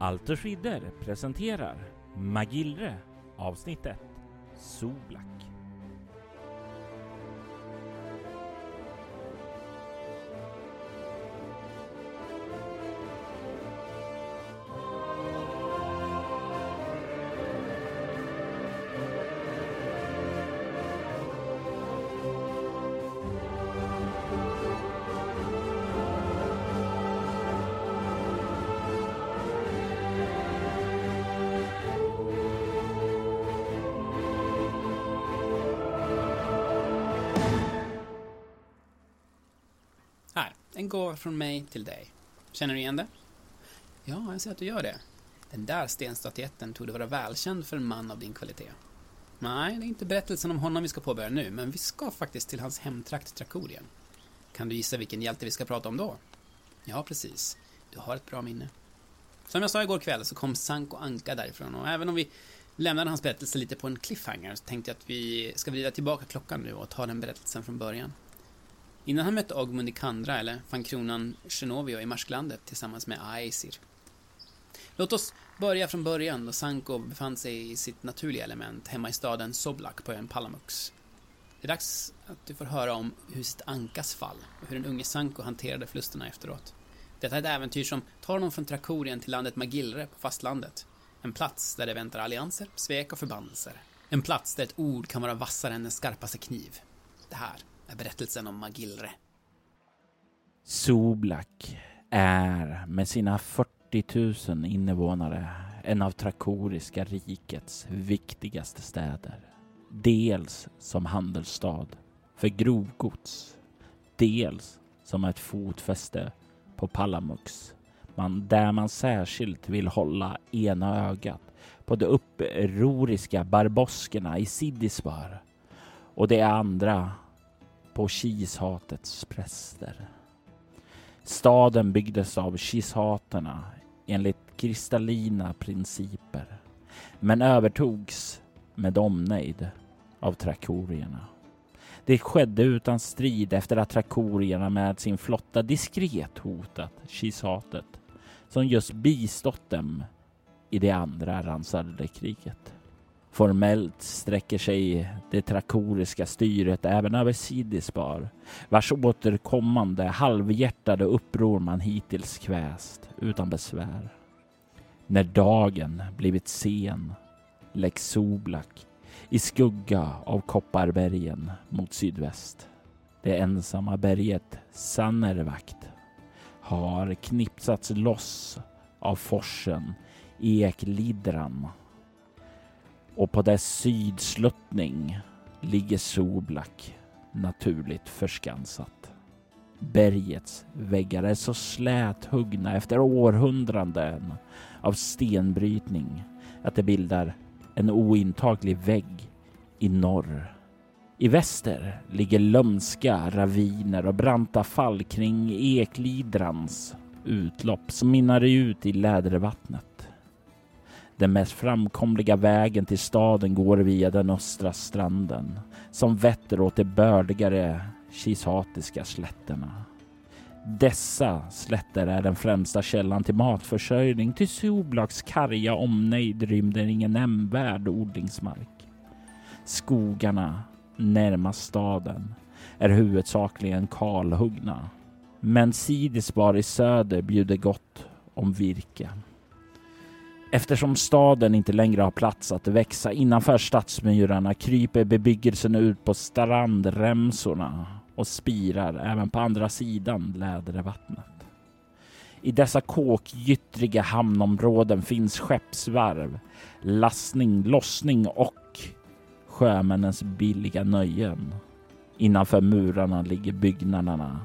Alters Ridder presenterar Magillre avsnitt 1 Soblak. Gåva från mig till dig. Känner du igen det? Ja, jag ser att du gör det. Den där stenstatyetten tog det vara välkänd för en man av din kvalitet. Nej, det är inte berättelsen om honom vi ska påbörja nu, men vi ska faktiskt till hans hemtrakt Trakorien. Kan du gissa vilken hjälte vi ska prata om då? Ja, precis. Du har ett bra minne. Som jag sa igår kväll så kom Sanko Anka därifrån och även om vi lämnade hans berättelse lite på en cliffhanger så tänkte jag att vi ska vrida tillbaka klockan nu och ta den berättelsen från början. Innan han mötte Ogmund i Kandra, eller fann kronan Genovio i Marsklandet tillsammans med Aesir. Låt oss börja från början då Sanko befann sig i sitt naturliga element hemma i staden Soblak på ön Palamux. Det är dags att du får höra om huset Ankas fall och hur den unge Sanko hanterade förlusterna efteråt. Detta är ett äventyr som tar honom från Trakorien till landet Magillre på fastlandet. En plats där det väntar allianser, svek och förbannelser. En plats där ett ord kan vara vassare än den skarpaste kniv. Det här berättelsen om Magillre. Soblak är med sina 40 000 invånare en av Trakoriska rikets viktigaste städer. Dels som handelsstad för grovgods, dels som ett fotfäste på Palamux, man, där man särskilt vill hålla ena ögat på de upproriska barboskerna i Sidisbar och det andra på kishatets präster. Staden byggdes av kishaterna enligt kristallina principer, men övertogs med omnejd av trakorierna. Det skedde utan strid efter att trakorierna med sin flotta diskret hotat kishatet som just bistått dem i det andra ransade kriget. Formellt sträcker sig det trakoriska styret även över Sidisbar vars återkommande halvhjärtade uppror man hittills kväst utan besvär. När dagen blivit sen läggs Soblak i skugga av Kopparbergen mot sydväst. Det ensamma berget Sannervakt har knipsats loss av forsen Eklidran och på dess sydsluttning ligger Soblak naturligt förskansat. Bergets väggar är så släthuggna efter århundraden av stenbrytning att det bildar en ointaglig vägg i norr. I väster ligger lömska raviner och branta fall kring Eklidrans utlopp som mynnar ut i Lädervattnet. Den mest framkomliga vägen till staden går via den östra stranden som vetter åt de bördigare kisatiska slätterna. Dessa slätter är den främsta källan till matförsörjning. Till Soblaks karga omnejd rymder ingen nämnvärd odlingsmark. Skogarna närmast staden är huvudsakligen kalhuggna. Men Sidisbar i söder bjuder gott om virke. Eftersom staden inte längre har plats att växa innanför stadsmyrarna kryper bebyggelsen ut på strandremsorna och spirar även på andra sidan Lädervattnet. I dessa kåkgyttriga hamnområden finns skeppsvarv, lastning, lossning och sjömännens billiga nöjen. Innanför murarna ligger byggnaderna.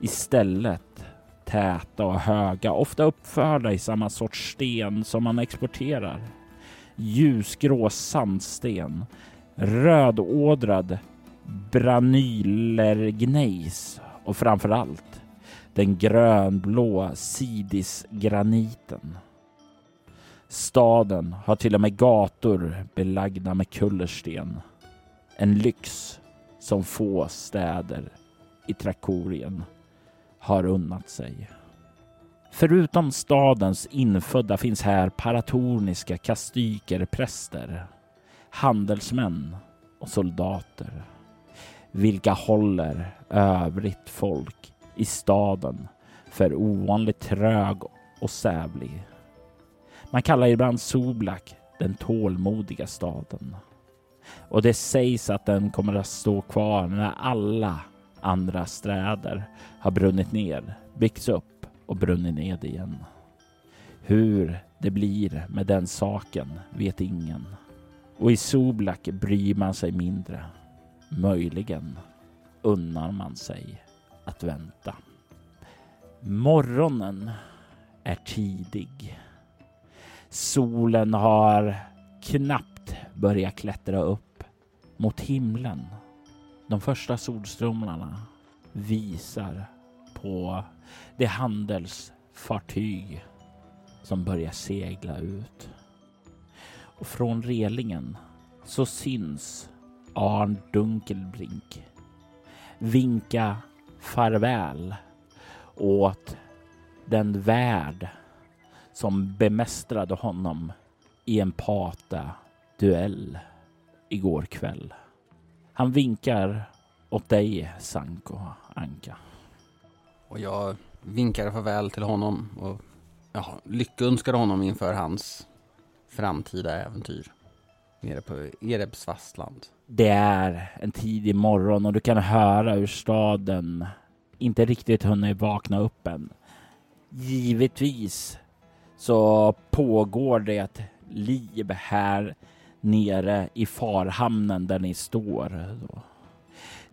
Istället täta och höga, ofta uppförda i samma sorts sten som man exporterar. Ljusgrå sandsten, rödådrad branylergneis och framför allt den grönblå sidisgraniten. Staden har till och med gator belagda med kullersten. En lyx som få städer i Trakorien har unnat sig. Förutom stadens infödda finns här paratorniska kastykerpräster, handelsmän och soldater, vilka håller övrigt folk i staden för ovanligt trög och sävlig. Man kallar ibland Soblak den tålmodiga staden. Och det sägs att den kommer att stå kvar när alla andra städer har brunnit ner, byggts upp och brunnit ned igen. Hur det blir med den saken vet ingen. Och i Soblak bryr man sig mindre. Möjligen unnar man sig att vänta. Morgonen är tidig. Solen har knappt börjat klättra upp mot himlen. De första solstrålarna visar på det handelsfartyg som börjar segla ut. Och från relingen så syns Arn Dunkelbrink vinka farväl åt den värld som bemästrade honom i en pata-duell igår kväll. Han vinkar åt dig, Sanko Anka. Och jag vinkar farväl till honom och ja, lyckönskar honom inför hans framtida äventyr nere på Erebs fastland. Det är en tidig morgon och du kan höra hur staden inte riktigt hunnit vakna upp än. Givetvis så pågår det liv här nere i farhamnen där ni står.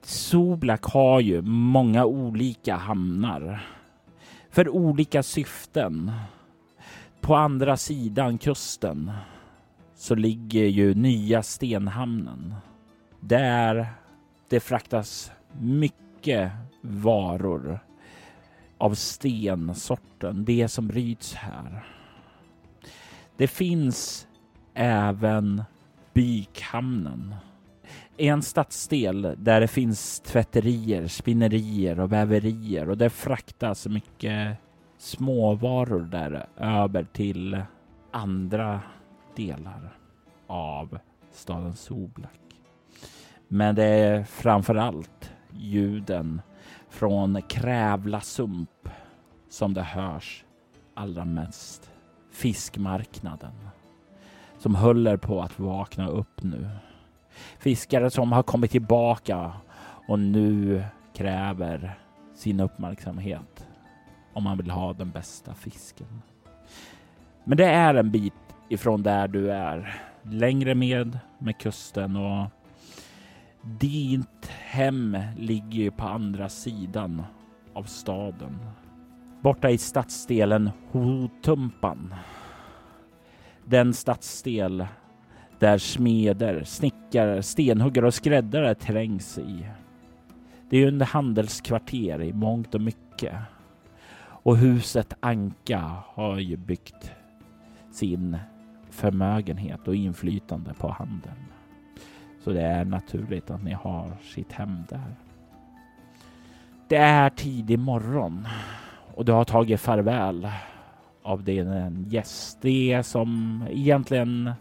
Soblak har ju många olika hamnar för olika syften. På andra sidan kusten så ligger ju nya Stenhamnen där det fraktas mycket varor av stensorten, det som bryts här. Det finns även Bykhamnen. En stadsdel där det finns tvätterier, spinnerier och väverier och det fraktas mycket småvaror där över till andra delar av staden Soblak. Men det är framför allt ljuden från Krävla sump som det hörs allra mest. Fiskmarknaden som håller på att vakna upp nu. Fiskare som har kommit tillbaka och nu kräver sin uppmärksamhet om man vill ha den bästa fisken. Men det är en bit ifrån där du är. Längre med med kusten och ditt hem ligger ju på andra sidan av staden. Borta i stadsdelen Hotumpan. Den stadsdel där smeder, snickare, stenhuggare och skräddare trängs i. Det är ju en handelskvarter i mångt och mycket. Och huset Anka har ju byggt sin förmögenhet och inflytande på handeln. Så det är naturligt att ni har sitt hem där. Det är tidig morgon och du har tagit farväl av din gäst. Det som egentligen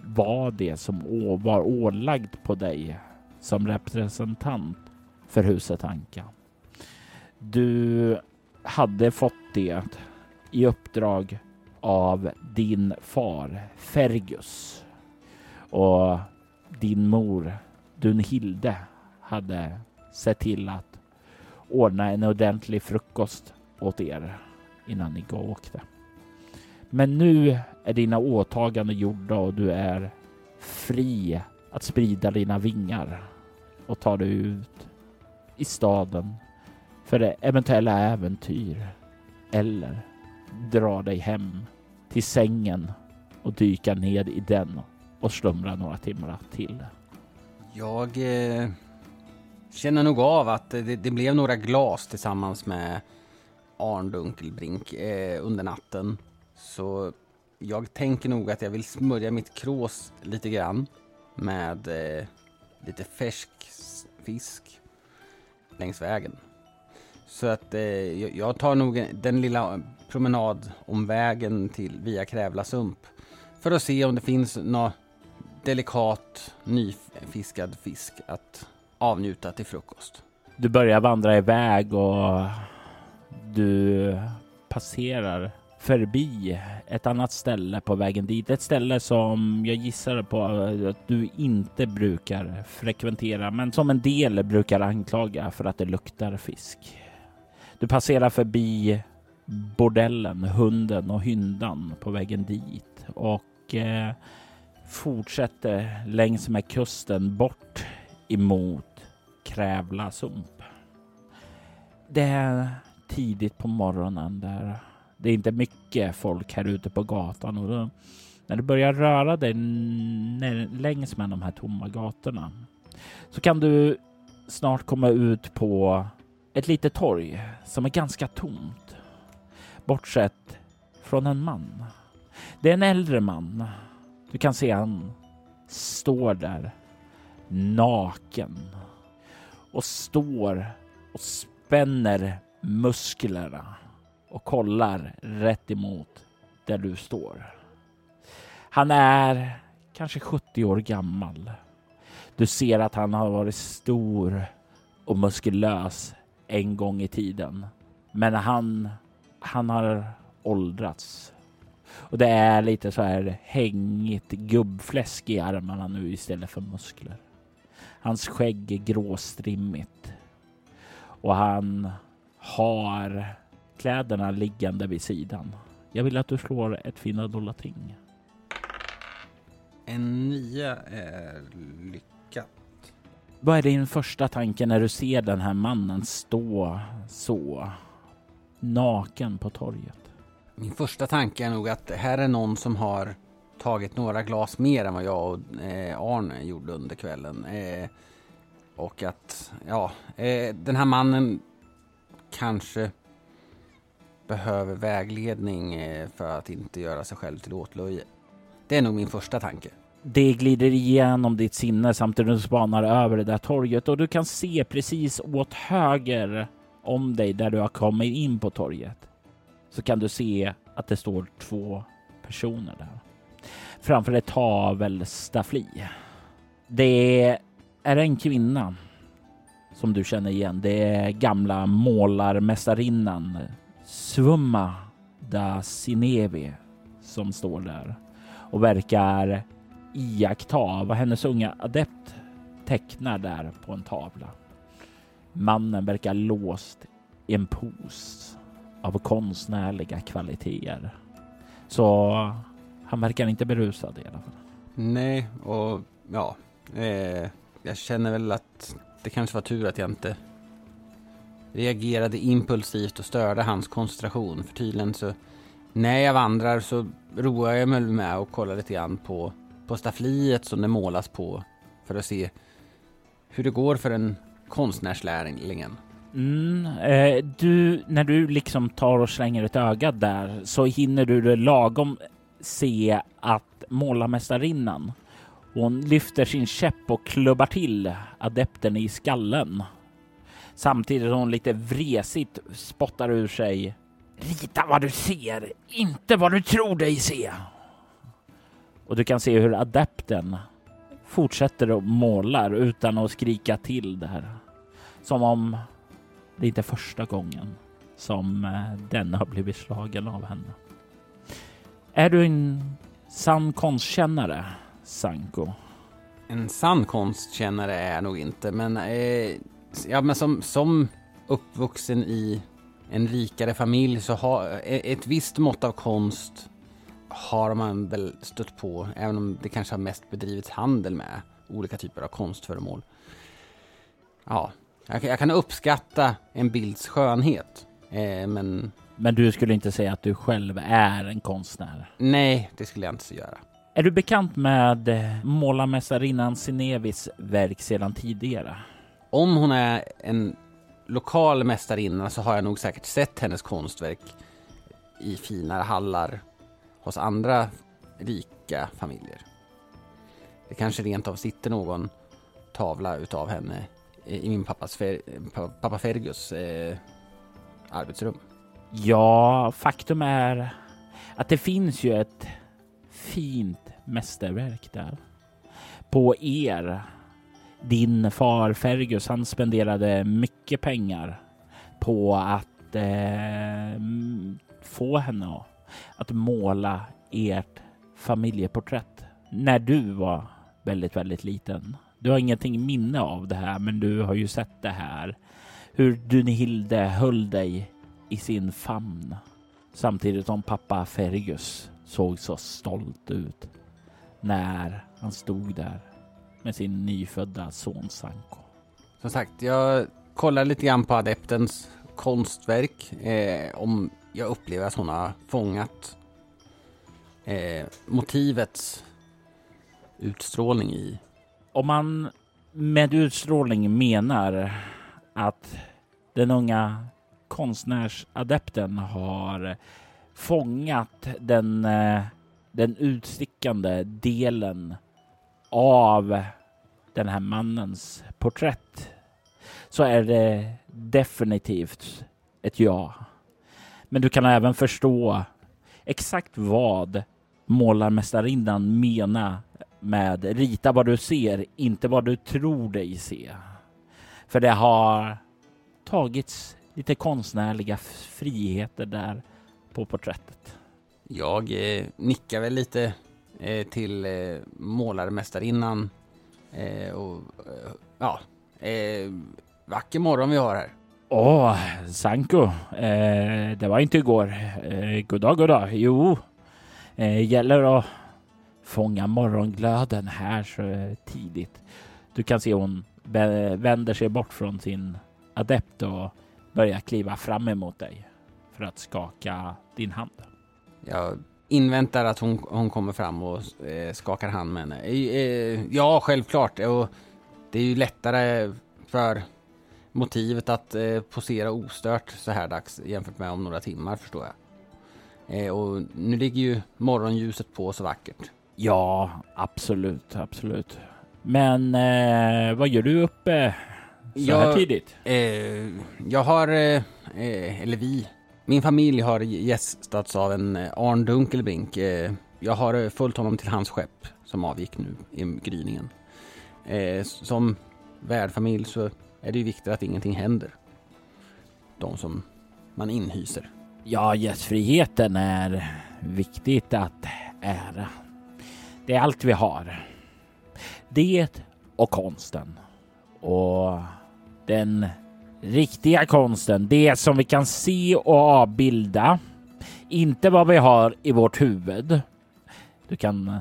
var det som var ålagd på dig som representant för huset Anka. Du hade fått det i uppdrag av din far Fergus och din mor Dunhilde hade sett till att ordna en ordentlig frukost åt er innan ni åkte. Men nu är dina åtaganden gjorda och du är fri att sprida dina vingar och ta dig ut i staden för eventuella äventyr eller dra dig hem till sängen och dyka ned i den och slumra några timmar till. Jag eh, känner nog av att det, det, blev några glas tillsammans med Arn Dunkelbrink eh, under natten. Så jag tänker nog att jag vill smörja mitt krås lite grann med eh, lite färsk fisk längs vägen. Så att eh, jag, tar nog den lilla promenadomvägen till via Krävla sump. för att se om det finns någon delikat nyfiskad fisk att avnjuta till frukost. Du börjar vandra iväg och du passerar förbi ett annat ställe på vägen dit. Ett ställe som jag gissar på att du inte brukar frekventera, men som en del brukar anklaga för att det luktar fisk. Du passerar förbi bordellen, hunden och hyndan på vägen dit och eh, fortsätter längs med kusten bort emot Krävla sump. Det är tidigt på morgonen där. Det är inte mycket folk här ute på gatan och då, när du börjar röra dig längs med de här tomma gatorna så kan du snart komma ut på ett litet torg som är ganska tomt. Bortsett från en man. Det är en äldre man. Du kan se han står där naken och står och spänner musklerna och kollar rätt emot där du står. Han är kanske 70 år gammal. Du ser att han har varit stor och muskulös en gång i tiden. Men han, han har åldrats. Och det är lite så här hängigt gubbfläsk i armarna nu istället för muskler. Hans skägg är gråstrimmigt. Och han har kläderna liggande vid sidan. Jag vill att du slår ett fina ting. En nia är lyckat. Vad är din första tanke när du ser den här mannen stå så naken på torget? Min första tanke är nog att det här är någon som har tagit några glas mer än vad jag och eh, Arne gjorde under kvällen. Eh, och att, ja, eh, den här mannen kanske behöver vägledning eh, för att inte göra sig själv till åtlöje. Det är nog min första tanke. Det glider igenom ditt sinne samtidigt som du spanar över det där torget och du kan se precis åt höger om dig där du har kommit in på torget. Så kan du se att det står två personer där. Framför ett tavelstaffli. Det är en kvinna som du känner igen. Det är gamla målarmästarinnan Svumma da Sinevi som står där och verkar iaktta vad hennes unga adept tecknar där på en tavla. Mannen verkar låst i en pos av konstnärliga kvaliteter. Så han verkar inte berusad i alla fall. Nej, och ja, eh, jag känner väl att det kanske var tur att jag inte reagerade impulsivt och störde hans koncentration. För tydligen så när jag vandrar så roar jag mig med att kolla lite grann på, på staffliet som det målas på för att se hur det går för den konstnärslärlingen. Mm, eh, du, när du liksom tar och slänger ett öga där så hinner du det lagom se att målarmästarinnan hon lyfter sin käpp och klubbar till adepten i skallen. Samtidigt som hon lite vresigt spottar ur sig. Rita vad du ser, inte vad du tror dig se. Och du kan se hur adepten fortsätter att måla utan att skrika till där. Som om det inte är första gången som eh, den har blivit slagen av henne. Är du en sann konstkännare, Sanko? En sann konstkännare är jag nog inte, men, eh, ja, men som, som uppvuxen i en rikare familj så har eh, ett visst mått av konst har man väl stött på, även om det kanske har mest bedrivits handel med olika typer av konstföremål. Ja, jag, jag kan uppskatta en bilds skönhet, eh, men... Men du skulle inte säga att du själv är en konstnär? Nej, det skulle jag inte göra. Är du bekant med målarmästarinnan Sinevis verk sedan tidigare? Om hon är en lokal mästarinna så har jag nog säkert sett hennes konstverk i finare hallar hos andra rika familjer. Det kanske rent av sitter någon tavla utav henne i min pappas fer, pappa Fergus eh, arbetsrum. Ja, faktum är att det finns ju ett fint mästerverk där. På er. Din far Fergus, han spenderade mycket pengar på att eh, få henne att måla ert familjeporträtt när du var väldigt, väldigt liten. Du har ingenting minne av det här, men du har ju sett det här. Hur Dunhilde höll dig i sin famn samtidigt som pappa Fergus såg så stolt ut när han stod där med sin nyfödda son Sanko. Som sagt, jag kollar lite grann på adeptens konstverk. Eh, om jag upplever att hon har fångat eh, motivets utstrålning i. Om man med utstrålning menar att den unga konstnärsadepten har fångat den, eh, den utstickande delen av den här mannens porträtt så är det definitivt ett ja. Men du kan även förstå exakt vad målarmästarinnan menar med rita vad du ser, inte vad du tror dig se. För det har tagits lite konstnärliga friheter där på porträttet. Jag eh, nickar väl lite eh, till eh, målarmästarinnan eh, och eh, ja, eh, vacker morgon vi har här. Åh, Sanko, eh, det var inte igår. Eh, goddag, goddag. Jo, gäller att fånga morgonglöden här så tidigt. Du kan se hon vänder sig bort från sin adept och börjar kliva fram emot dig för att skaka din hand. Jag inväntar att hon, hon kommer fram och eh, skakar hand med henne. Eh, ja, självklart. Och det är ju lättare för motivet att eh, posera ostört så här dags jämfört med om några timmar förstår jag. Eh, och nu ligger ju morgonljuset på så vackert. Ja, absolut, absolut. Men eh, vad gör du uppe så jag, här tidigt? Eh, jag har, eh, eh, eller vi, min familj har gästats av en eh, Arn Dunkelbrink. Eh, jag har eh, följt honom till hans skepp som avgick nu i gryningen. som värdfamilj så är det ju viktigt att ingenting händer. De som man inhyser. Ja, gästfriheten är viktigt att ära. Det är allt vi har. Det och konsten. Och den riktiga konsten, det som vi kan se och avbilda. Inte vad vi har i vårt huvud. Du kan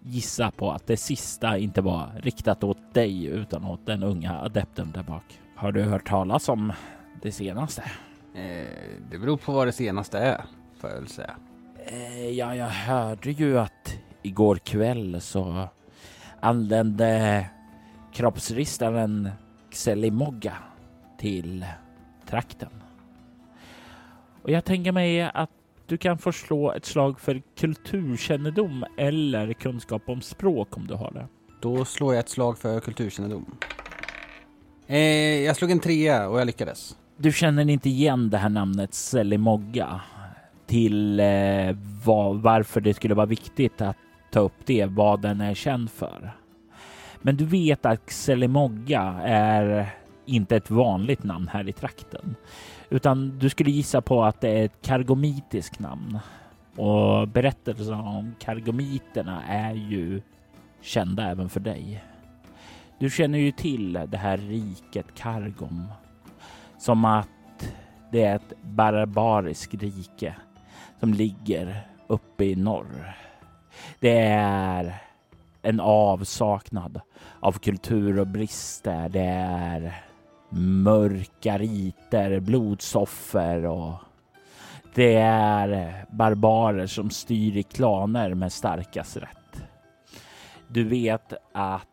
gissa på att det sista inte var riktat åt dig utan åt den unga adepten där bak. Har du hört talas om det senaste? Eh, det beror på vad det senaste är, får jag väl säga. Eh, ja, jag hörde ju att igår kväll så anlände kroppsristaren Xelimogga till trakten. Och jag tänker mig att du kan få slå ett slag för kulturkännedom eller kunskap om språk om du har det. Då slår jag ett slag för kulturkännedom. Eh, jag slog en trea och jag lyckades. Du känner inte igen det här namnet Selimogga till eh, var, varför det skulle vara viktigt att ta upp det, vad den är känd för. Men du vet att Selimogga är inte ett vanligt namn här i trakten, utan du skulle gissa på att det är ett kargomitiskt namn. Och berättelserna om kargomiterna är ju kända även för dig. Du känner ju till det här riket Kargom som att det är ett barbariskt rike som ligger uppe i norr. Det är en avsaknad av kultur och brister. Det är mörka riter, blodsoffer och det är eh, barbarer som styr i klaner med starkast rätt. Du vet att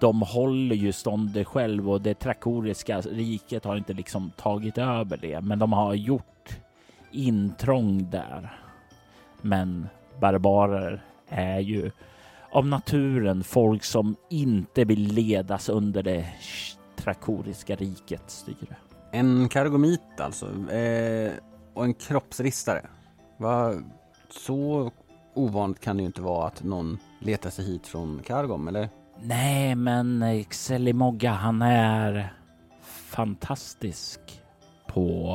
de håller ju ståndet själv och det trakoriska riket har inte liksom tagit över det, men de har gjort intrång där. Men barbarer är ju av naturen folk som inte vill ledas under det trakoriska rikets styre. En kargomit alltså. Eh, och en kroppsristare. Va, så ovanligt kan det ju inte vara att någon letar sig hit från Kargom, eller? Nej, men Xelimogga, han är fantastisk på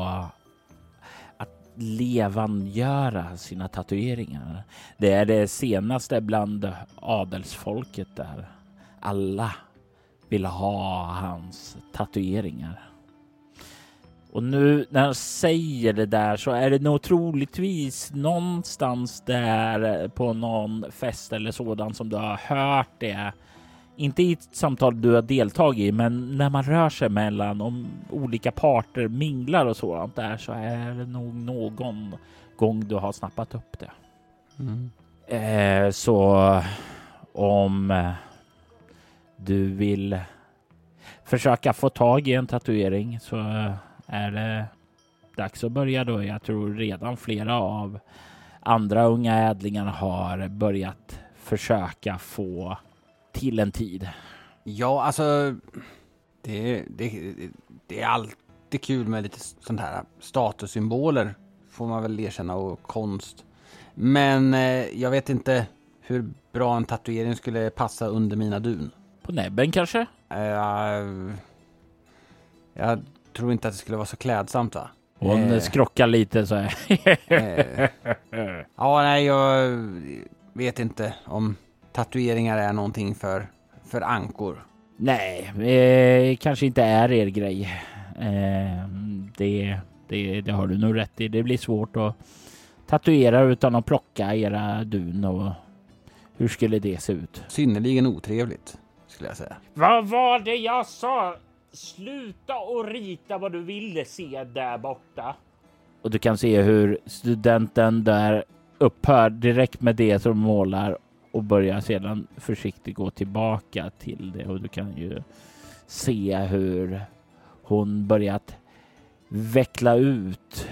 att levandegöra sina tatueringar. Det är det senaste bland adelsfolket där. Alla vill ha hans tatueringar. Och nu när han säger det där så är det nog troligtvis någonstans där på någon fest eller sådant som du har hört det. Inte i ett samtal du har deltagit i, men när man rör sig mellan om olika parter minglar och sådant där så är det nog någon gång du har snappat upp det. Mm. Eh, så om du vill försöka få tag i en tatuering så är det dags att börja då. Jag tror redan flera av andra unga ädlingar har börjat försöka få till en tid. Ja, alltså det, det, det är alltid kul med lite sånt här statussymboler får man väl erkänna och konst. Men eh, jag vet inte hur bra en tatuering skulle passa under mina dun. På näbben kanske? Uh, jag tror inte att det skulle vara så klädsamt va? Hon Eh. skrockar lite så här. Eh, ja, nej, jag vet inte om tatueringar är någonting för, för ankor. Nej, eh, kanske inte är er grej. Eh, det, det, det har du nog rätt i. Det blir svårt att tatuera utan att plocka era dun och hur skulle det se ut? Synnerligen otrevligt, skulle jag säga. Vad var det jag sa? Sluta och rita vad du ville se där borta. Och du kan se hur studenten där upphör direkt med det som målar och börjar sedan försiktigt gå tillbaka till det och du kan ju se hur hon börjat veckla ut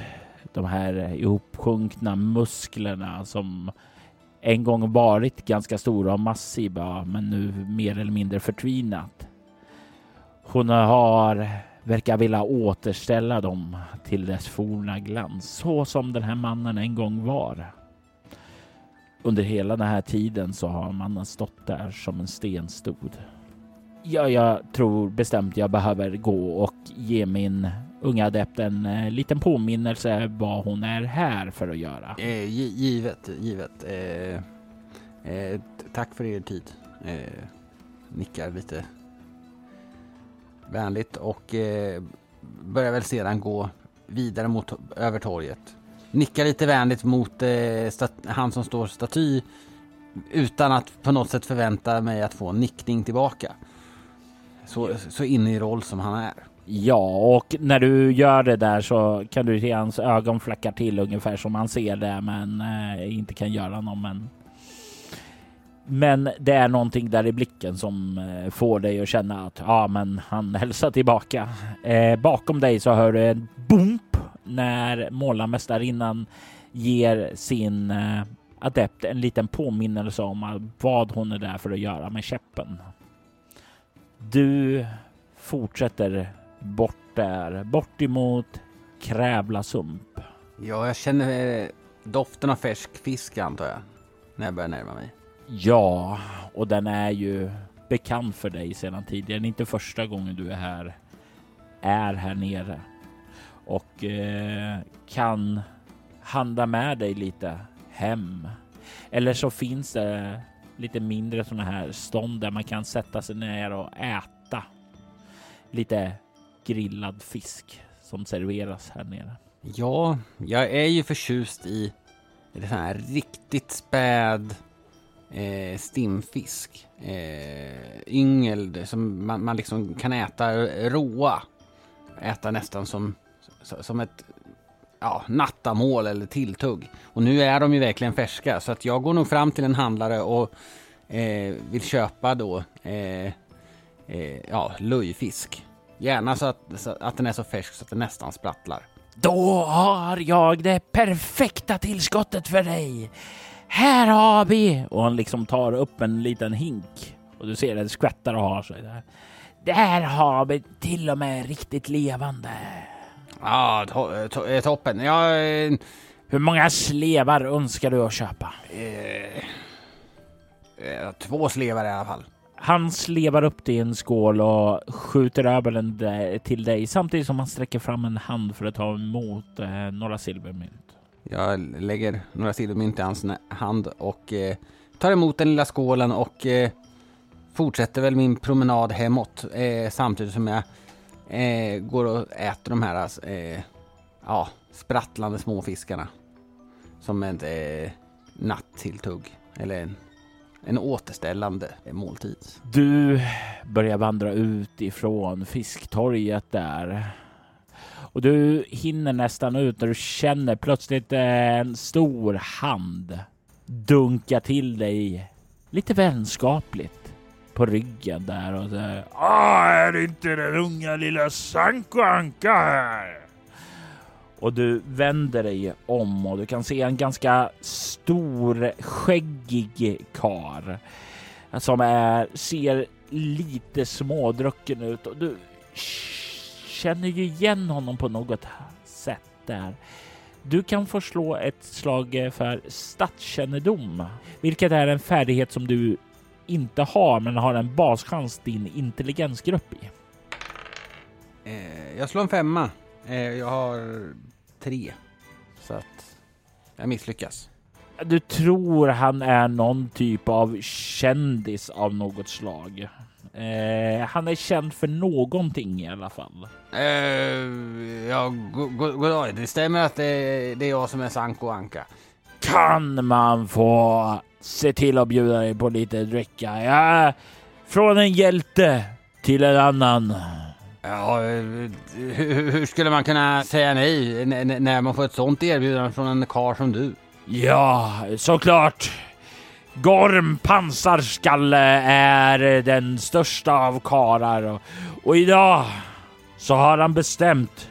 de här ihopsjunkna musklerna som en gång varit ganska stora och massiva men nu mer eller mindre förtvinat. Hon har verkar vilja återställa dem till dess forna glans så som den här mannen en gång var. Under hela den här tiden så har mannen stått där som en stenstod. Ja, jag tror bestämt jag behöver gå och ge min unga adepten en liten påminnelse vad hon är här för att göra. Eh, givet, givet. Eh, eh, tack för er tid. Eh, nickar lite vänligt och eh, börjar väl sedan gå vidare mot över torget. Nickar lite vänligt mot eh, stat- han som står staty utan att på något sätt förvänta mig att få en nickning tillbaka. Så, så inne i roll som han är. Ja, och när du gör det där så kan du se hans ögon flacka till ungefär som man ser det, men eh, inte kan göra någon. Men, men det är någonting där i blicken som eh, får dig att känna att ja, men han hälsar tillbaka. Eh, bakom dig så hör du en bump när målarmästarinnan ger sin eh, adept en liten påminnelse om vad hon är där för att göra med käppen. Du fortsätter bort där, bort emot Krävla sump. Ja, jag känner eh, doften av färsk fisk antar jag. När jag börjar närma mig. Ja, och den är ju bekant för dig sedan tidigare. Det är inte första gången du är här, är här nere och eh, kan handla med dig lite hem. Eller så finns det lite mindre sådana här stånd där man kan sätta sig ner och äta lite grillad fisk som serveras här nere. Ja, jag är ju förtjust i det här riktigt späd eh, stimfisk. Eh, yngel som man, man liksom kan äta råa. Äta nästan som, som ett ja, nattamål eller tilltugg. Och nu är de ju verkligen färska så att jag går nog fram till en handlare och eh, vill köpa då eh, eh, ja, löjfisk. Gärna så att, så att den är så färsk så att den nästan sprattlar. Då har jag det perfekta tillskottet för dig. Här har vi! Och han liksom tar upp en liten hink och du ser den skvättar och har sig där. Där har vi till och med riktigt levande. Ja, to to eh, toppen. Ja, eh, Hur många slevar önskar du att köpa? eh, eh, två slevar i alla fall. Han slevar upp det i en skål och skjuter över den till dig samtidigt som han sträcker fram en hand för att ta emot eh, några silvermynt. Jag lägger några silvermynt i hans hand och eh, tar emot den lilla skålen och eh, fortsätter väl min promenad hemåt eh, samtidigt som jag eh, går och äter de här eh, ja, sprattlande småfiskarna. Som ett eh, nattilltugg eller en, återställande måltid. Du börjar vandra ut ifrån fisktorget där. Och du hinner nästan ut när du känner plötsligt en stor hand dunka till dig lite vänskapligt på ryggen där och säger Ah, är inte den unga lilla Sanko Anka här? Och du vänder dig om och du kan se en ganska stor skäggig kar som är, ser lite smådrucken ut och du känner ju igen honom på något sätt där. Du kan få slå ett slag för stadskännedom, vilket är en färdighet som du inte har, men har en baschans din intelligensgrupp i. Eh, jag slår en femma. Eh, jag har tre. Så att jag misslyckas. Du tror han är någon typ av kändis av något slag. Eh, han är känd för någonting i alla fall. Eh, ja, go- go- goddag. Det stämmer att det, det är jag som är Sanko Anka. Kan man få se till att bjuda dig på lite dricka? Ja, från en hjälte till en annan. Ja, eh, hur, skulle man kunna säga nej när man får ett sånt erbjudande från en karl som du? Ja, såklart. Gorm pansarskalle är den största av karar och, och idag så har han bestämt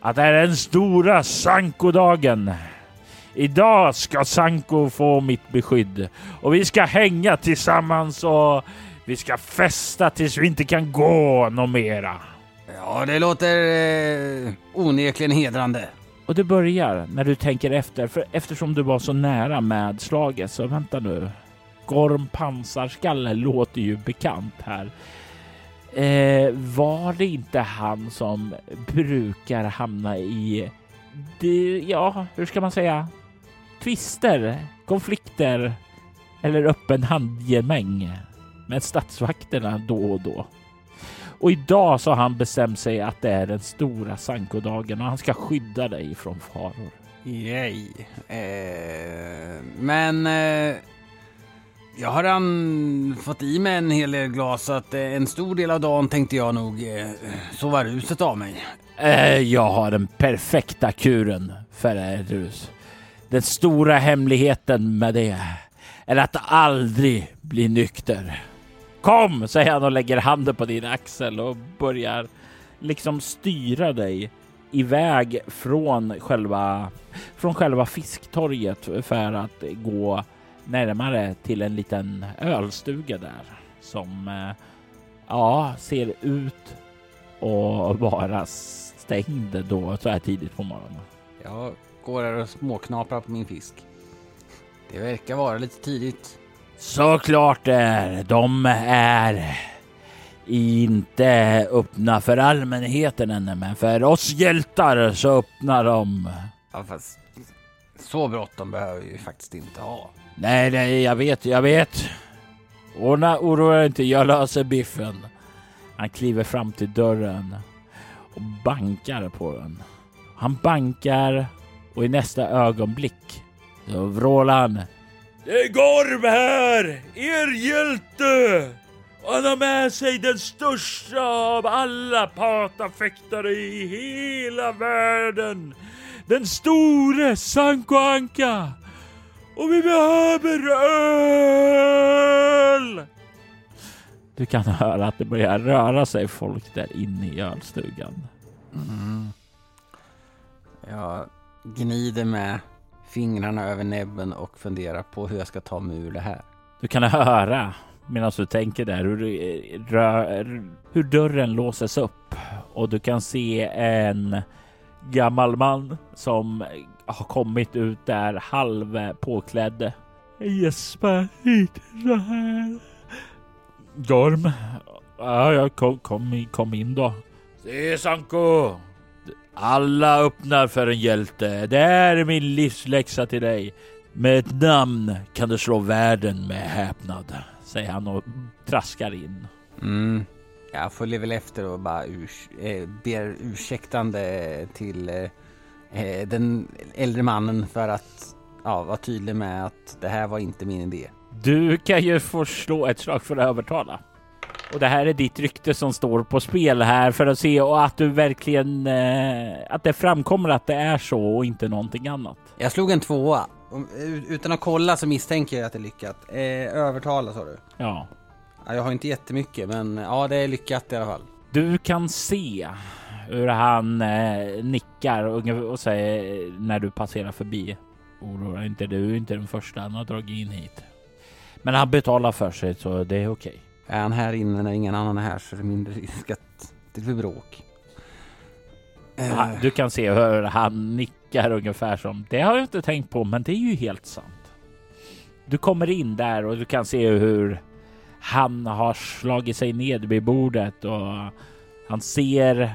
att det är den stora Sanko-dagen. Idag ska Sanko få mitt beskydd och vi ska hänga tillsammans och vi ska festa tills vi inte kan gå något mera. Ja, det låter eh, onekligen hedrande. Och det börjar när du tänker efter, för eftersom du var så nära med slaget så vänta nu. Gorm pansarskalle låter ju bekant här. Eh, var det inte han som brukar hamna i, det, ja, hur ska man säga, tvister, konflikter eller öppen handgemäng med statsvakterna då och då? Och idag så har han bestämt sig att det är den stora Sankodagen och han ska skydda dig från faror. Yay. Eh, men eh, jag har redan fått i mig en hel del glas så att eh, en stor del av dagen tänkte jag nog eh, sova ruset av mig. Eh, jag har den perfekta kuren för er rus. Den stora hemligheten med det är att aldrig bli nykter. Kom, säger han och lägger handen på din axel och börjar liksom styra dig iväg från själva, från själva fisktorget för att gå närmare till en liten ölstuga där som eh, ja, ser ut att vara stängd då så här tidigt på morgonen. Jag går här och småknaprar på min fisk. Det verkar vara lite tidigt. Såklart är de är inte öppna för allmänheten ännu, men för oss hjältar så öppnar de. Ja, fast så bråttom behöver vi ju faktiskt inte ha. Nej, nej, jag vet, jag vet. Ordna, oroa dig inte, jag löser biffen. Han kliver fram till dörren och bankar på den. Han bankar och i nästa ögonblick så vrålar han. Det är Gorm här! Er hjälte! Han har med sig den största av alla patafäktare i hela världen. Den store Sanko Anka! Och vi behöver öl! Du kan höra att det börjar röra sig folk där inne i ölstugan. Jag gnider med fingrarna över näbben och funderar på hur jag ska ta mig ur det här. Du kan höra medan du tänker där hur, rör, hur dörren låses upp och du kan se en gammal man som har kommit ut där halv påklädd. Jesper, hit så här. Gorm. Ja, jag kom, kom, kom in då. Se Sanko! Alla öppnar för en hjälte. Det är min livsläxa till dig. Med ett namn kan du slå världen med häpnad, säger han och traskar in. Mm. Jag följer väl efter och bara urs eh, ber ursäktande till eh, eh, den äldre mannen för att ja, vara tydlig med att det här var inte min idé. Du kan ju få slå ett slag för att övertala. Och det här är ditt rykte som står på spel här för att se och att du verkligen eh, att det framkommer att det är så och inte någonting annat. Jag slog en tvåa. Utan att kolla så misstänker jag att det är lyckat. Eh, övertala sa du? Ja. ja. Jag har inte jättemycket men ja det är lyckat i alla fall. Du kan se hur han eh, nickar och, och säger när du passerar förbi. Oroa inte, du är inte den första han har dragit in hit. Men han betalar för sig så det är okej. Är han här inne när ingen annan är här så är det mindre risk att det blir bråk. Uh. Du kan se hur han nickar ungefär som det har jag inte tänkt på, men det är ju helt sant. Du kommer in där och du kan se hur han har slagit sig ned vid bordet och han ser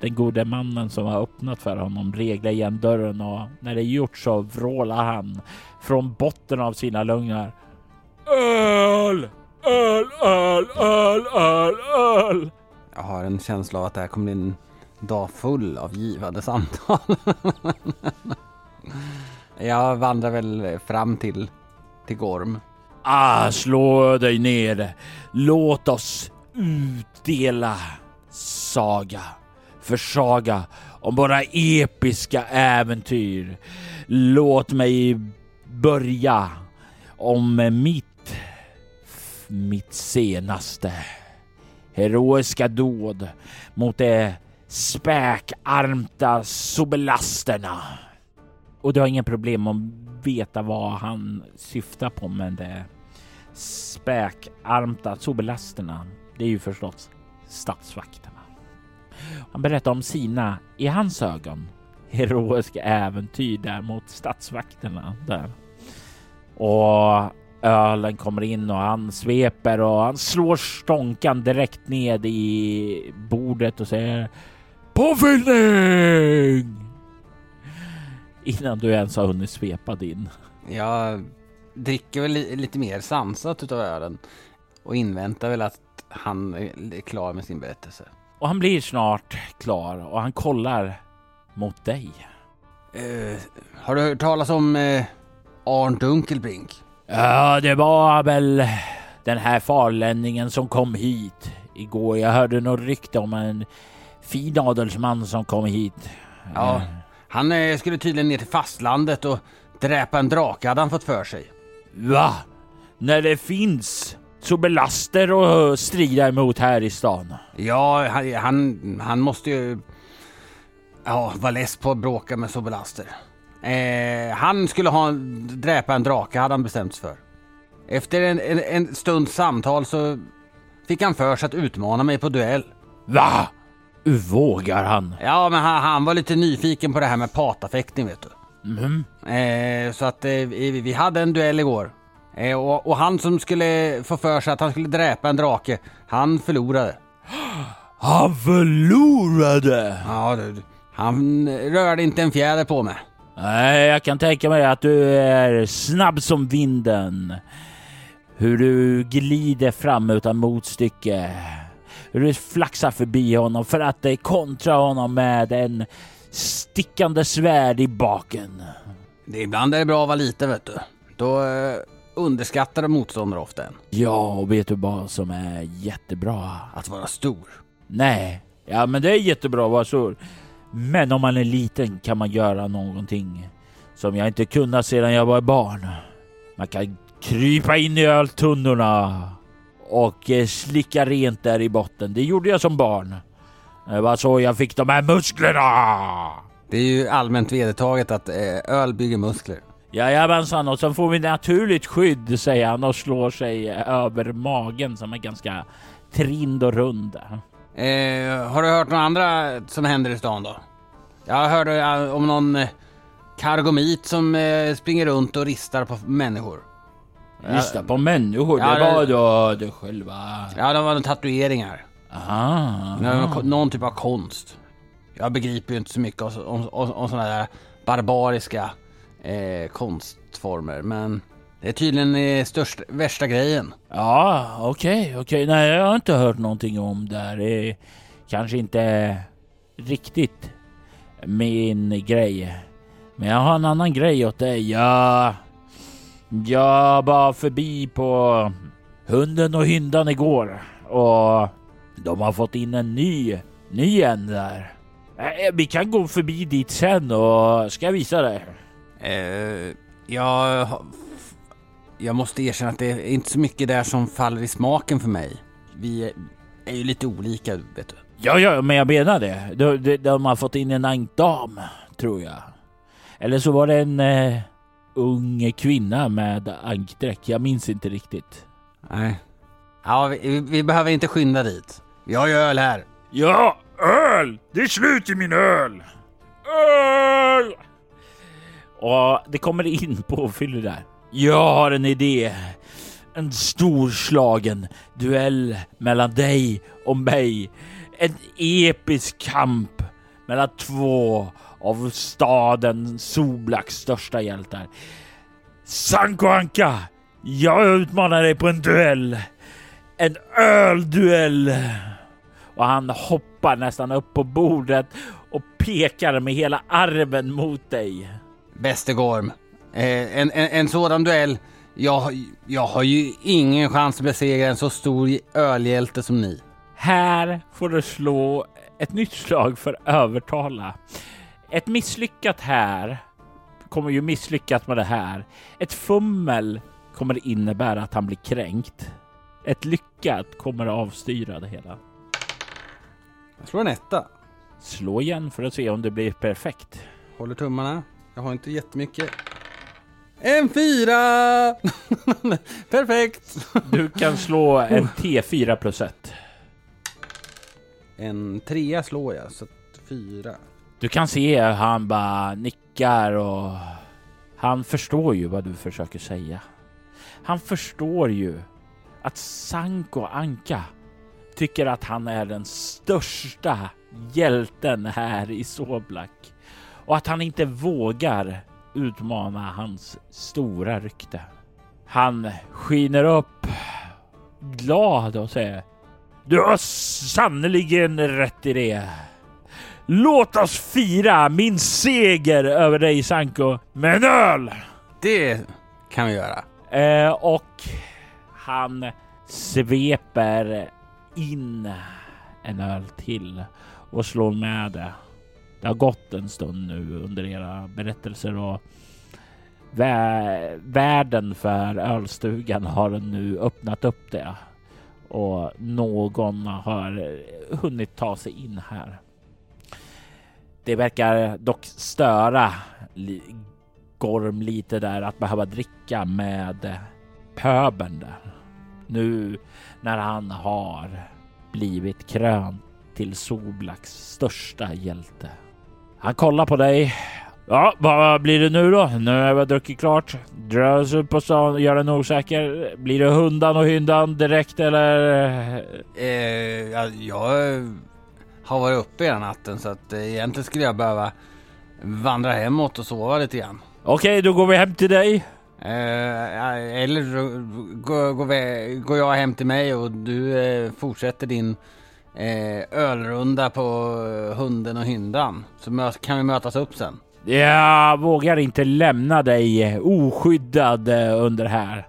den gode mannen som har öppnat för honom regla igen dörren och när det är gjort så vrålar han från botten av sina lungor. Öl! Öl, öl, öl, öl, öl! Jag har en känsla av att det här kommer bli en dag full av givande samtal. jag vandrar väl fram till, till Gorm. Ah, slå dig ner. Låt oss utdela saga för saga om våra episka äventyr. Låt mig börja om mitt mitt senaste heroiska dåd mot de späkarmta sobelasterna. Och du har inga problem att veta vad han syftar på med de späkarmta sobelasterna. Det är ju förstås statsvakterna. Han berättar om sina, i hans ögon, heroiska äventyr där mot statsvakterna där. Och ölen kommer in och han sveper och han slår stånkan direkt ned i bordet och säger Påfyllning! Innan du ens har hunnit svepa din. Jag dricker väl lite mer sansat utav ölen och inväntar väl att han är klar med sin berättelse. Och han blir snart klar och han kollar mot dig. Uh, har du hört talas om uh, Arn Dunkelbrink? Ja, det var väl den här farlänningen som kom hit igår. Jag hörde något rykte om en fin adelsman som kom hit. Ja, eh. han eh, skulle tydligen ner till fastlandet och dräpa en drake hade han fått för sig. Va? När det finns sobelaster att strida emot här i stan? Ja, han, han, han måste ju ja, vara less på att bråka med sobelaster. Eh, han skulle ha dräpa en drake hade han bestämt sig för. Efter en, en, en stunds samtal så fick han för sig att utmana mig på duell. Va? Hur vågar han? Ja, men han, han, var lite nyfiken på det här med patafäktning vet du. Mm. Eh, så att eh, vi, vi, hade en duell igår. Eh, och, och, han som skulle få för sig att han skulle dräpa en drake, han förlorade. Han förlorade? Ja, du, han rörde inte en fjäder på mig. Nej, jag kan tänka mig att du är snabb som vinden. Hur du glider fram utan motstycke. Hur du flaxar förbi honom för att kontra honom med en stickande svärd i baken. Det ibland är det bra att vara liten vet du. Då eh, underskattar motståndare ofta en. Ja, och vet du vad som är jättebra? Att vara stor. Nej, ja men det är jättebra att vara stor. Men om man är liten kan man göra någonting som jag inte kunnat sedan jag var barn. Man kan krypa in i öltunnorna och eh, slicka rent där i botten. Det gjorde jag som barn. Det var så jag fick de här musklerna. Det är ju allmänt vedertaget att eh, öl bygger muskler. Jajamensan, och så får vi naturligt skydd säger han och slår sig över magen som är ganska trind och rund. Eh, har du hört några andra som händer i stan då? Jag hörde eh, om någon eh, kargomit som springer runt och ristar på människor. Lyssna på människor, Ja, det var då det själva... Ja, det var tatueringar. Aha. Någon, någon typ av konst. Jag begriper ju inte så mycket om, om, om sådana där barbariska eh, konstformer. Men det är tydligen eh, störst, värsta grejen. Ja, okej, okej. Nej, jag har inte hört någonting om det här. Det är kanske inte riktigt min grej. Men jag har en annan grej åt dig. Jag, jag var förbi på hunden och hyndan igår och de har fått in en ny, ny en där. Eh, Vi kan gå förbi dit sen och ska jag visa dig. Eh, jag, jag måste erkänna att det är inte så mycket där som faller i smaken för mig. Vi är, ju lite olika, vet du. Ja, ja, men jag menar det. De, de, de har fått in en ankdam, tror jag. Eller så var det en eh, ung kvinna med ankdräkt. Jag minns inte riktigt. Nej. Ja, vi, vi, vi behöver inte skynda dit. Vi har ju öl här. Ja, öl! Det är slut i min öl! Öl! Och det kommer in påfyller där. Jag har en idé. En storslagen duell mellan dig och mig. En episk kamp mellan två av staden Soblaks största hjältar. Sanko Anka! Jag utmanar dig på en duell. En ölduell! Och han hoppar nästan upp på bordet och pekar med hela armen mot dig. Bäste Gorm. Eh, en, en, en sådan duell. Jag, har- jag har ju ingen chans att besegra en så stor ölhjälte som ni. Här får du slå ett nytt slag för övertala. Ett misslyckat här kommer ju misslyckat med det här. Ett fummel kommer innebära att han blir kränkt. Ett lyckat kommer avstyra det hela. Jag slår en etta. Slå igen för att se om det blir perfekt. Håller tummarna. Jag har inte jättemycket. En fyra! Perfekt! Du kan slå en T4 plus 1. En trea slår jag, så att fyra. Du kan se hur han bara nickar och han förstår ju vad du försöker säga. Han förstår ju att Sanko Anka tycker att han är den största hjälten här i Soblak och att han inte vågar utmana hans stora rykte. Han skiner upp glad och säger Du har sannerligen rätt i det. Låt oss fira min seger över dig Sanko med en öl! Det kan vi göra. Eh, och han sveper in en öl till och slår med det. Det har gått en stund nu under era berättelser och vä- världen för ölstugan har nu öppnat upp det och någon har hunnit ta sig in här. Det verkar dock störa Gorm lite där att behöva dricka med pöbeln där. Nu när han har blivit krönt till Soblaks största hjälte. Han kollar på dig. Ja, vad blir det nu då? Nu har vi druckit klart. Oss upp på stan, gör en osäker. Blir det hundan och hyndan direkt eller? Eh, jag, jag har varit uppe hela natten så att eh, egentligen skulle jag behöva vandra hemåt och sova lite grann. Okej, då går vi hem till dig. Eh, eller går, går, går jag hem till mig och du eh, fortsätter din eh, ölrunda på eh, hunden och hyndan. Så kan vi mötas upp sen. Jag vågar inte lämna dig oskyddad eh, under här.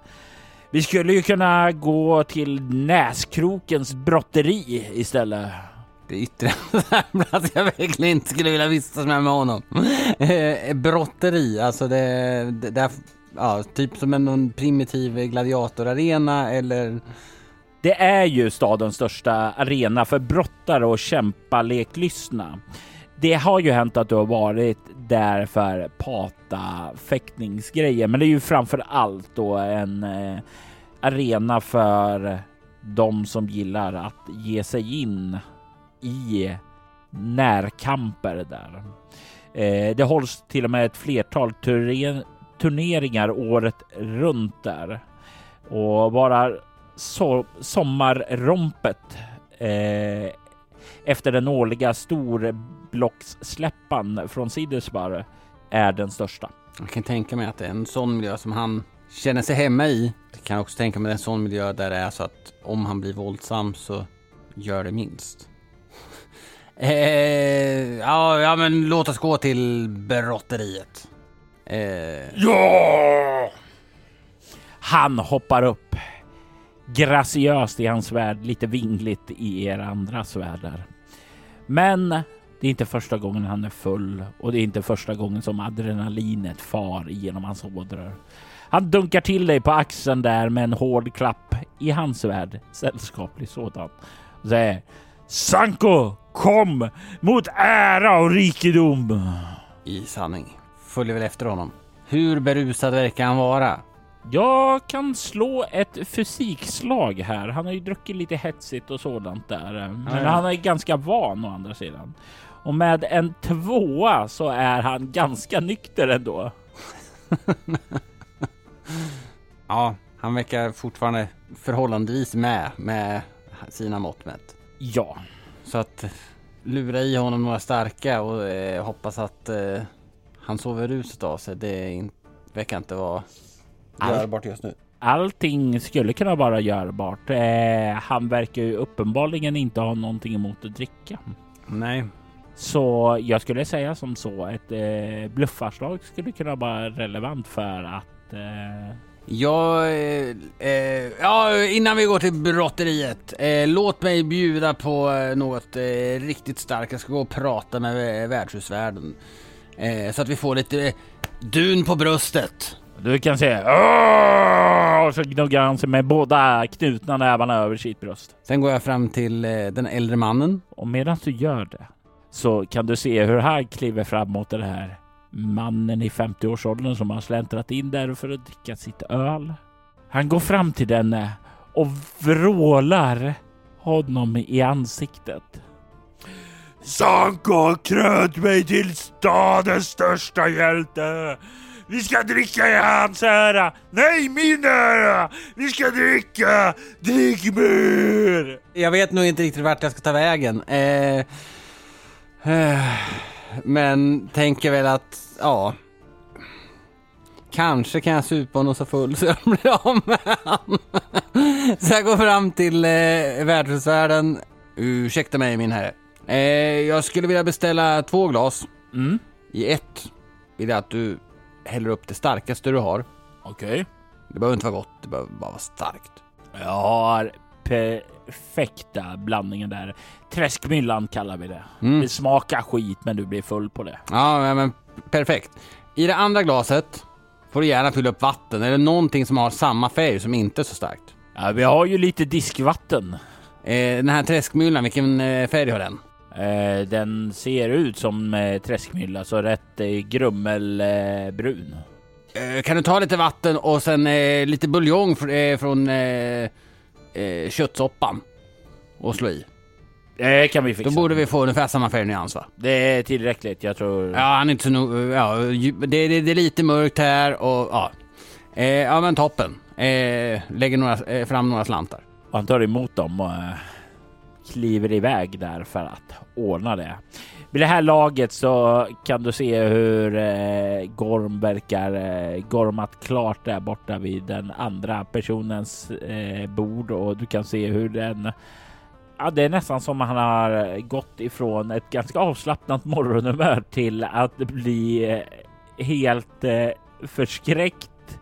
Vi skulle ju kunna gå till Näskrokens brotteri istället. Det yttrar att jag verkligen inte skulle vilja vistas med, med honom. Eh, brotteri, alltså det, det där, ja, typ som en primitiv gladiatorarena eller det är ju stadens största arena för brottare och kämpaleklystna. Det har ju hänt att du har varit där för pata-fäktningsgrejer, men det är ju framför allt då en eh, arena för de som gillar att ge sig in i närkamper där. Eh, det hålls till och med ett flertal turneringar året runt där och bara so sommarrompet eh, efter den årliga storblockssläppan från Sidersbar är den största. Jag kan tänka mig att det är en sån miljö som han känner sig hemma i. Jag kan också tänka mig en sån miljö där det är så att om han blir våldsam så gör det minst. eh, ja, ja, men låt oss gå till brotteriet. Eh... Ja! Han hoppar upp graciöst i hans värld, lite vingligt i er andras världar. Men det är inte första gången han är full och det är inte första gången som adrenalinet far genom hans ådror. Han dunkar till dig på axeln där med en hård klapp i hans värld, sällskaplig sådan. Säger Sanko, kom mot ära och rikedom. I sanning följer väl efter honom. Hur berusad verkar han vara? Jag kan slå ett fysikslag här. Han har ju druckit lite hetsigt och sådant där, men ja, ja. han är ganska van å andra sidan. Och med en tvåa så är han ganska nykter ändå. ja, han verkar fortfarande förhållandevis med med sina mått mätt. Ja. Så att lura i honom några starka och eh, hoppas att eh, han sover ruset av sig. Det verkar inte vara All... görbart just nu. Allting skulle kunna vara görbart. Eh, han verkar ju uppenbarligen inte ha någonting emot att dricka. Nej, så jag skulle säga som så, ett eh, bluffarslag skulle kunna vara relevant för att eh... Ja, eh, eh, ja, innan vi går till brotteriet. Eh, låt mig bjuda på eh, något eh, riktigt starkt. Jag ska gå och prata med värdshusvärden. så att vi får lite dun på bröstet. Du kan säga Åh! och så gnuggar han sig med båda knutna nävarna över sitt bröst. Sen går jag fram till den äldre mannen. Och medan du gör det så kan du se hur han kliver fram mot den här mannen i 50-årsåldern som har släntrat in där för att dricka sitt öl. Han går fram till denne och vrålar honom i ansiktet. Sanko kröt mig till stadens största hjälte. Vi ska dricka i hans ära. Nej, min ära. Vi ska dricka. Drick mer. Jag vet nog inte riktigt vart jag ska ta vägen. Eh... Men tänker väl att, ja. Kanske kan jag supa honom så full så jag blir av med han. Så jag går fram till eh, värdshusvärden. Ursäkta mig min herre. Eh, jag skulle vilja beställa två glas. Mm. I ett vill jag att du häller upp det starkaste du har. Okej. Det behöver inte vara gott, det behöver bara vara starkt. Jag har perfekta blandningen där. Träskmyllan kallar vi det. Mm. Det smakar skit men du blir full på det. Ja, men perfekt. I det andra glaset får du gärna fylla upp vatten eller någonting som har samma färg som inte är så starkt. Ja, vi har ju lite diskvatten. Eh, den här träskmyllan, vilken eh, färg har den? Eh, den ser ut som eh, träskmylla, så rätt eh, grummelbrun. Kan du ta lite vatten och sen lite buljong fr från köttsoppan och slå i. Det kan vi fixa. Då borde vi få ungefär samma färgnyans va? Det är tillräckligt, jag tror. Ja, han är inte så no ja, det, det, det, är lite mörkt här och ja. Eh, ja men toppen. Eh, lägger några, eh, fram några slantar. Han tar emot dem och kliver iväg där för att ordna det. Vid det här laget så kan du se hur eh, Gorm verkar eh, gormat klart där borta vid den andra personens eh, bord och du kan se hur den Ja, det är nästan som han har gått ifrån ett ganska avslappnat morgonhumör till att bli eh, helt eh, förskräckt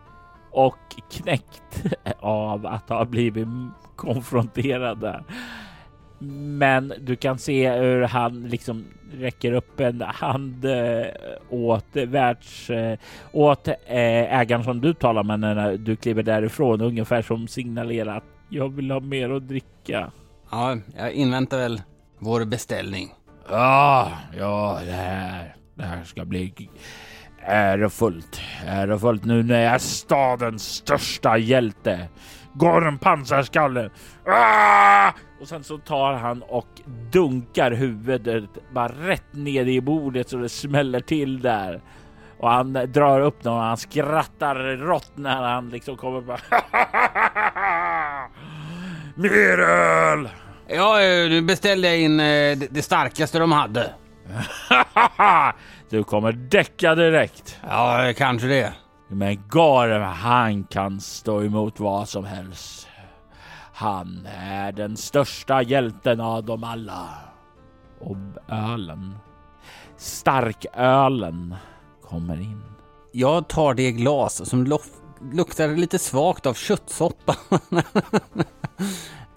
och knäckt av att ha blivit konfronterad där. Men du kan se hur han liksom räcker upp en hand eh, åt världs eh, åt eh, ägaren som du talar med när du kliver därifrån, ungefär som signalerar att jag vill ha mer att dricka. Ja, jag inväntar väl vår beställning. Ja, ja, det här, det här ska bli ärofullt. Ärofullt nu när jag är stadens största hjälte. Gorm pansarskallen! Ah! Och sen så tar han och dunkar huvudet bara rätt ner i bordet så det smäller till där. Och han drar upp den och han skrattar rått när han liksom kommer bara Mer öl! Ja, eh, nu beställde jag in eh, det starkaste de hade. du kommer däcka direkt. Ja, eh, kanske det. Men Garm, han kan stå emot vad som helst. Han är den största hjälten av dem alla. Och ölen, starkölen, kommer in. Jag tar det glas som luktar lite svagt av köttsoppa.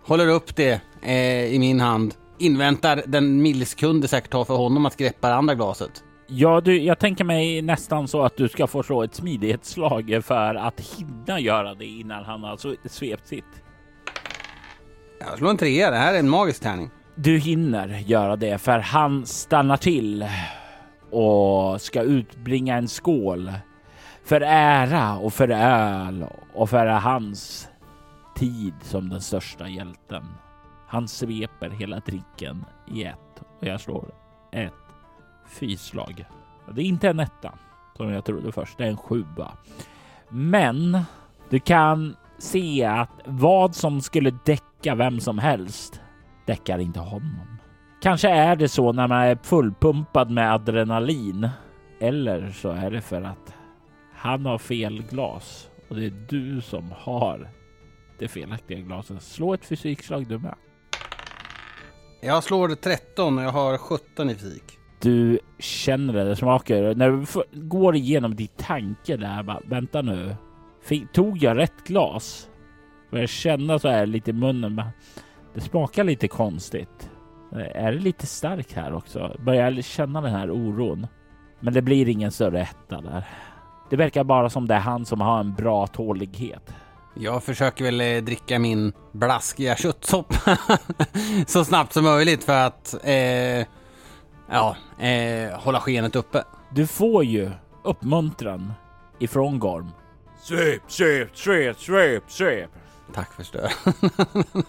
Håller upp det eh, i min hand. Inväntar den millisekund det säkert tar för honom att greppa det andra glaset. Ja, du, jag tänker mig nästan så att du ska få slå ett smidighetsslag för att hinna göra det innan han har svept sitt. Jag slår en trea, det här är en magisk tärning. Du hinner göra det för han stannar till och ska utbringa en skål för ära och för öl och för hans tid som den största hjälten. Han sveper hela drinken i ett och jag slår ett fyslag. Det är inte en etta som jag trodde först, det är en sjua. Men du kan se att vad som skulle däcka vem som helst däckar inte honom. Kanske är det så när man är fullpumpad med adrenalin. Eller så är det för att han har fel glas och det är du som har det felaktiga glaset. Slå ett fysikslag du med. Jag slår 13 och jag har 17 i fysik. Du känner det, det smakar. När du går igenom ditt tanke där, bara, vänta nu. Fick, tog jag rätt glas? Börjar känna så här lite i munnen. Bara, det smakar lite konstigt. Är det lite starkt här också? Börjar känna den här oron. Men det blir ingen större etta där. Det verkar bara som det är han som har en bra tålighet. Jag försöker väl eh, dricka min blaskiga köttsoppa så snabbt som möjligt för att eh, ja, eh, hålla skenet uppe. Du får ju uppmuntran ifrån Gorm. Svep, svep, svep, svep, svep. Tack för stöd.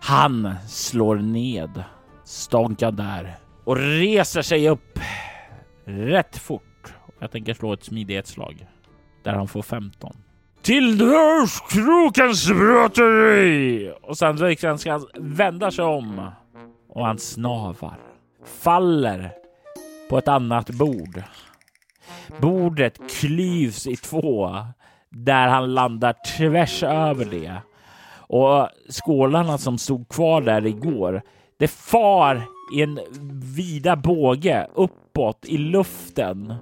Han slår ned stånkan där och reser sig upp rätt fort. Jag tänker slå ett smidighetsslag där han får 15. Till dörrskrokens bröteri! Och sen ska han vända sig om och han snavar. Faller på ett annat bord. Bordet klyvs i två där han landar tvärs över det. Och skålarna som stod kvar där igår, det far i en vida båge uppåt i luften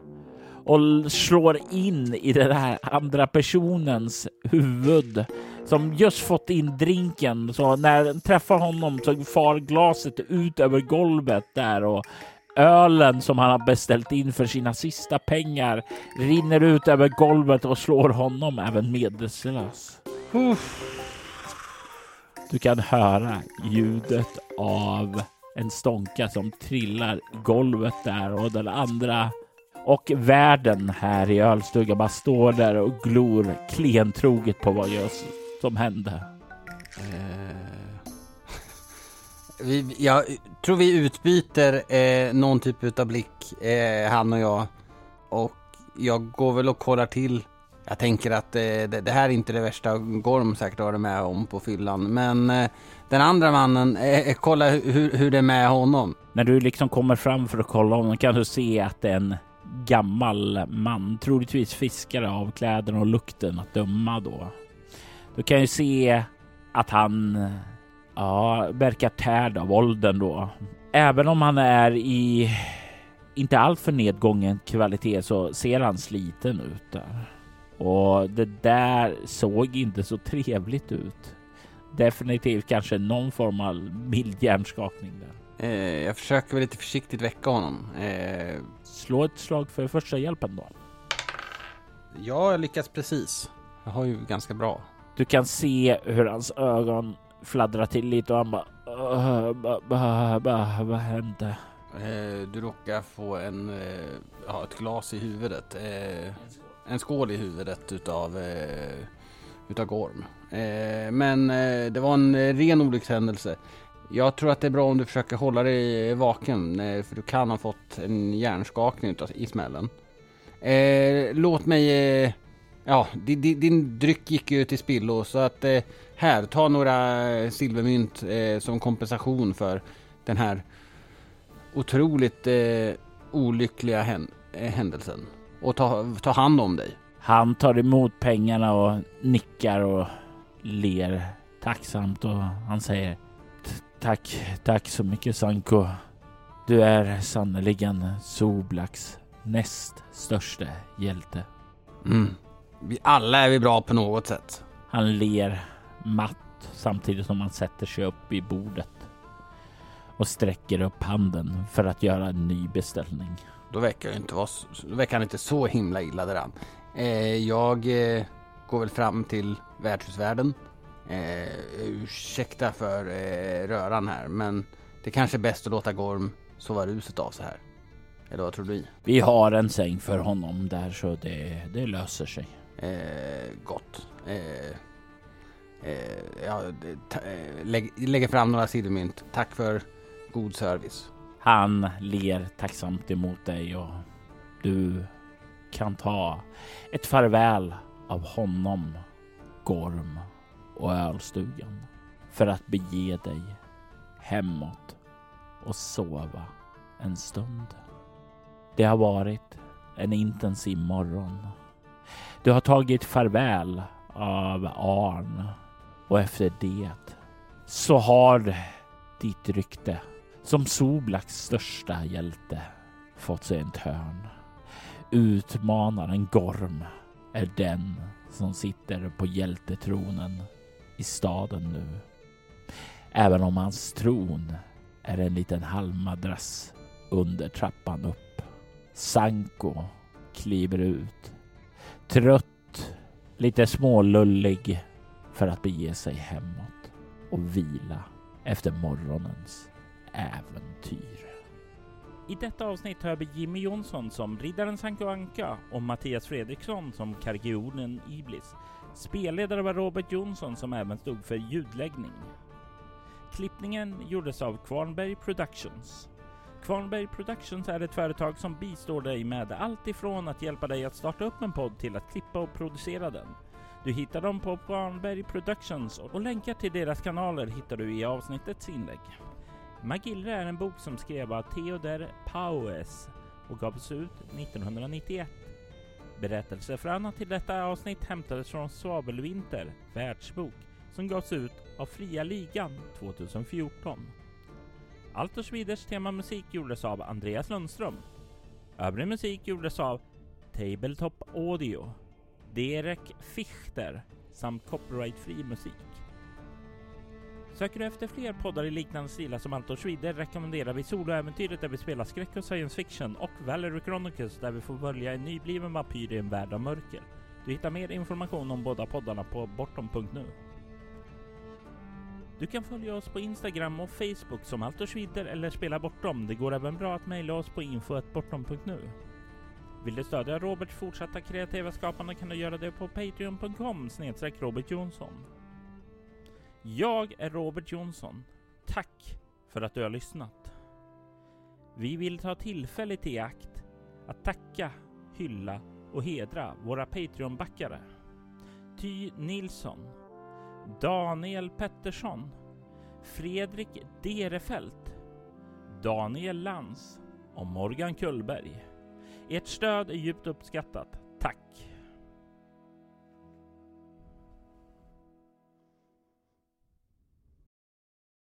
och slår in i den här andra personens huvud som just fått in drinken. Så när den träffar honom så far glaset ut över golvet där och ölen som han har beställt in för sina sista pengar rinner ut över golvet och slår honom även medvetslös. Du kan höra ljudet av en stånka som trillar i golvet där och den andra och värden här i ölstugan bara står där och glor klentroget på vad just som hände. Eh, vi, jag tror vi utbyter eh, någon typ av blick, eh, han och jag. Och jag går väl och kollar till. Jag tänker att eh, det, det här är inte det värsta Gorm säkert har det med om på fyllan. Men eh, den andra mannen, eh, kolla hur, hur det är med honom. När du liksom kommer fram för att kolla honom kan du se att det är en gammal man, troligtvis fiskare av kläderna och lukten att döma då. Du kan ju se att han ja, verkar tärd av åldern då. Även om han är i inte alltför nedgången kvalitet så ser han sliten ut där. Och det där såg inte så trevligt ut. Definitivt kanske någon form av mild hjärnskakning där. Eh, jag försöker väl lite försiktigt väcka honom. Eh, Slå ett slag för första hjälpen då. ja, jag lyckas precis. Jag har ju ganska bra. Du kan se hur hans ögon fladdrar till lite och han bara... Ba- ba- ba- Vad hände? Eh, du råkar få en, eh, ja, ett glas i huvudet. Eh, en skål i huvudet utav eh, utav Gorm. Eh, men eh, det var en eh, ren olyckshändelse. Jag tror att det är bra om du försöker hålla dig vaken, eh, för du kan ha fått en hjärnskakning utav, i smällen. Eh, låt mig... Eh, Eh, ja, din, din, dryck gick ju till spillo, så att eh, här, ta några silvermynt eh, som kompensation för den här otroligt eh, olyckliga hän, eh, händelsen. Och ta, ta hand om dig. Han tar emot pengarna och nickar och ler tacksamt och han säger Tack, tack så mycket Sanko. Du är sannerligen Soblaks näst största hjälte. Mm. Vi alla är vi bra på något sätt. Han ler matt samtidigt som han sätter sig upp i bordet och sträcker upp handen för att göra en ny beställning. Då verkar inte vara, då verkar han inte så himla illa däran. Eh, jag eh, går väl fram till värdshusvärden. Eh, ursäkta för eh, röran här, men det kanske är bäst att låta Gorm sova ruset av så här. Eller vad tror du? Vi har en säng för honom där så det, det löser sig. Eh, gott. Eh, eh, ja, eh, lägg, lägger fram några silvermynt. Tack för god service. Han ler tacksamt emot dig och du kan ta ett farväl av honom, Gorm och ölstugan för att bege dig hemåt och sova en stund. Det har varit en intensiv morgon. Du har tagit farväl av Arn och efter det så har ditt rykte som Soblaks största hjälte fått sig en törn. Utmanaren Gorm är den som sitter på hjältetronen i staden nu. Även om hans tron är en liten halmmadrass under trappan upp. Sanko kliver ut. Trött, lite smålullig för att bege sig hemåt och vila efter morgonens äventyr. I detta avsnitt hör vi Jimmy Jonsson som Riddaren Sanko Anka och Mattias Fredriksson som Kargionen Iblis. Spelledare var Robert Jonsson som även stod för ljudläggning. Klippningen gjordes av Kvarnberg Productions. Kvarnberg Productions är ett företag som bistår dig med allt ifrån att hjälpa dig att starta upp en podd till att klippa och producera den. Du hittar dem på Kvarnberg Productions och länkar till deras kanaler hittar du i avsnittets inlägg. Magillre är en bok som skrev av Theodor Paues och gavs ut 1991. Berättelsefröna till detta avsnitt hämtades från Svavelvinter, världsbok, som gavs ut av Fria Ligan 2014. Allt och Schwiders temamusik gjordes av Andreas Lundström. Övrig musik gjordes av Tabletop Audio, Derek Fichter samt copyrightfri musik. Söker du efter fler poddar i liknande stilar som Alto och Schwider rekommenderar vi Soloäventyret där vi spelar skräck och science fiction och Valery Chronicles där vi får följa en nybliven vampyr i en värld av mörker. Du hittar mer information om båda poddarna på bortom.nu. Du kan följa oss på Instagram och Facebook som Allt och Schwider eller Spela Bortom. Det går även bra att mejla oss på info.bortom.nu. Vill du stödja Roberts fortsatta kreativa skapande kan du göra det på patreon.com snedstreck Robert Jonsson. Jag är Robert Jonsson. Tack för att du har lyssnat. Vi vill ta tillfället i akt att tacka, hylla och hedra våra Patreon-backare. Ty Nilsson, Daniel Pettersson, Fredrik Derefelt, Daniel Lantz och Morgan Kullberg. Ert stöd är djupt uppskattat. Tack!